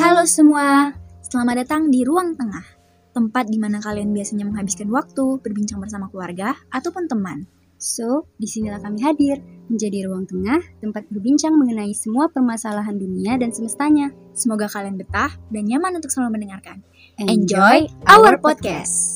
Halo semua, selamat datang di Ruang Tengah, tempat di mana kalian biasanya menghabiskan waktu berbincang bersama keluarga ataupun teman. So, di sinilah kami hadir menjadi ruang tengah tempat berbincang mengenai semua permasalahan dunia dan semestanya. Semoga kalian betah dan nyaman untuk selalu mendengarkan. Enjoy our podcast.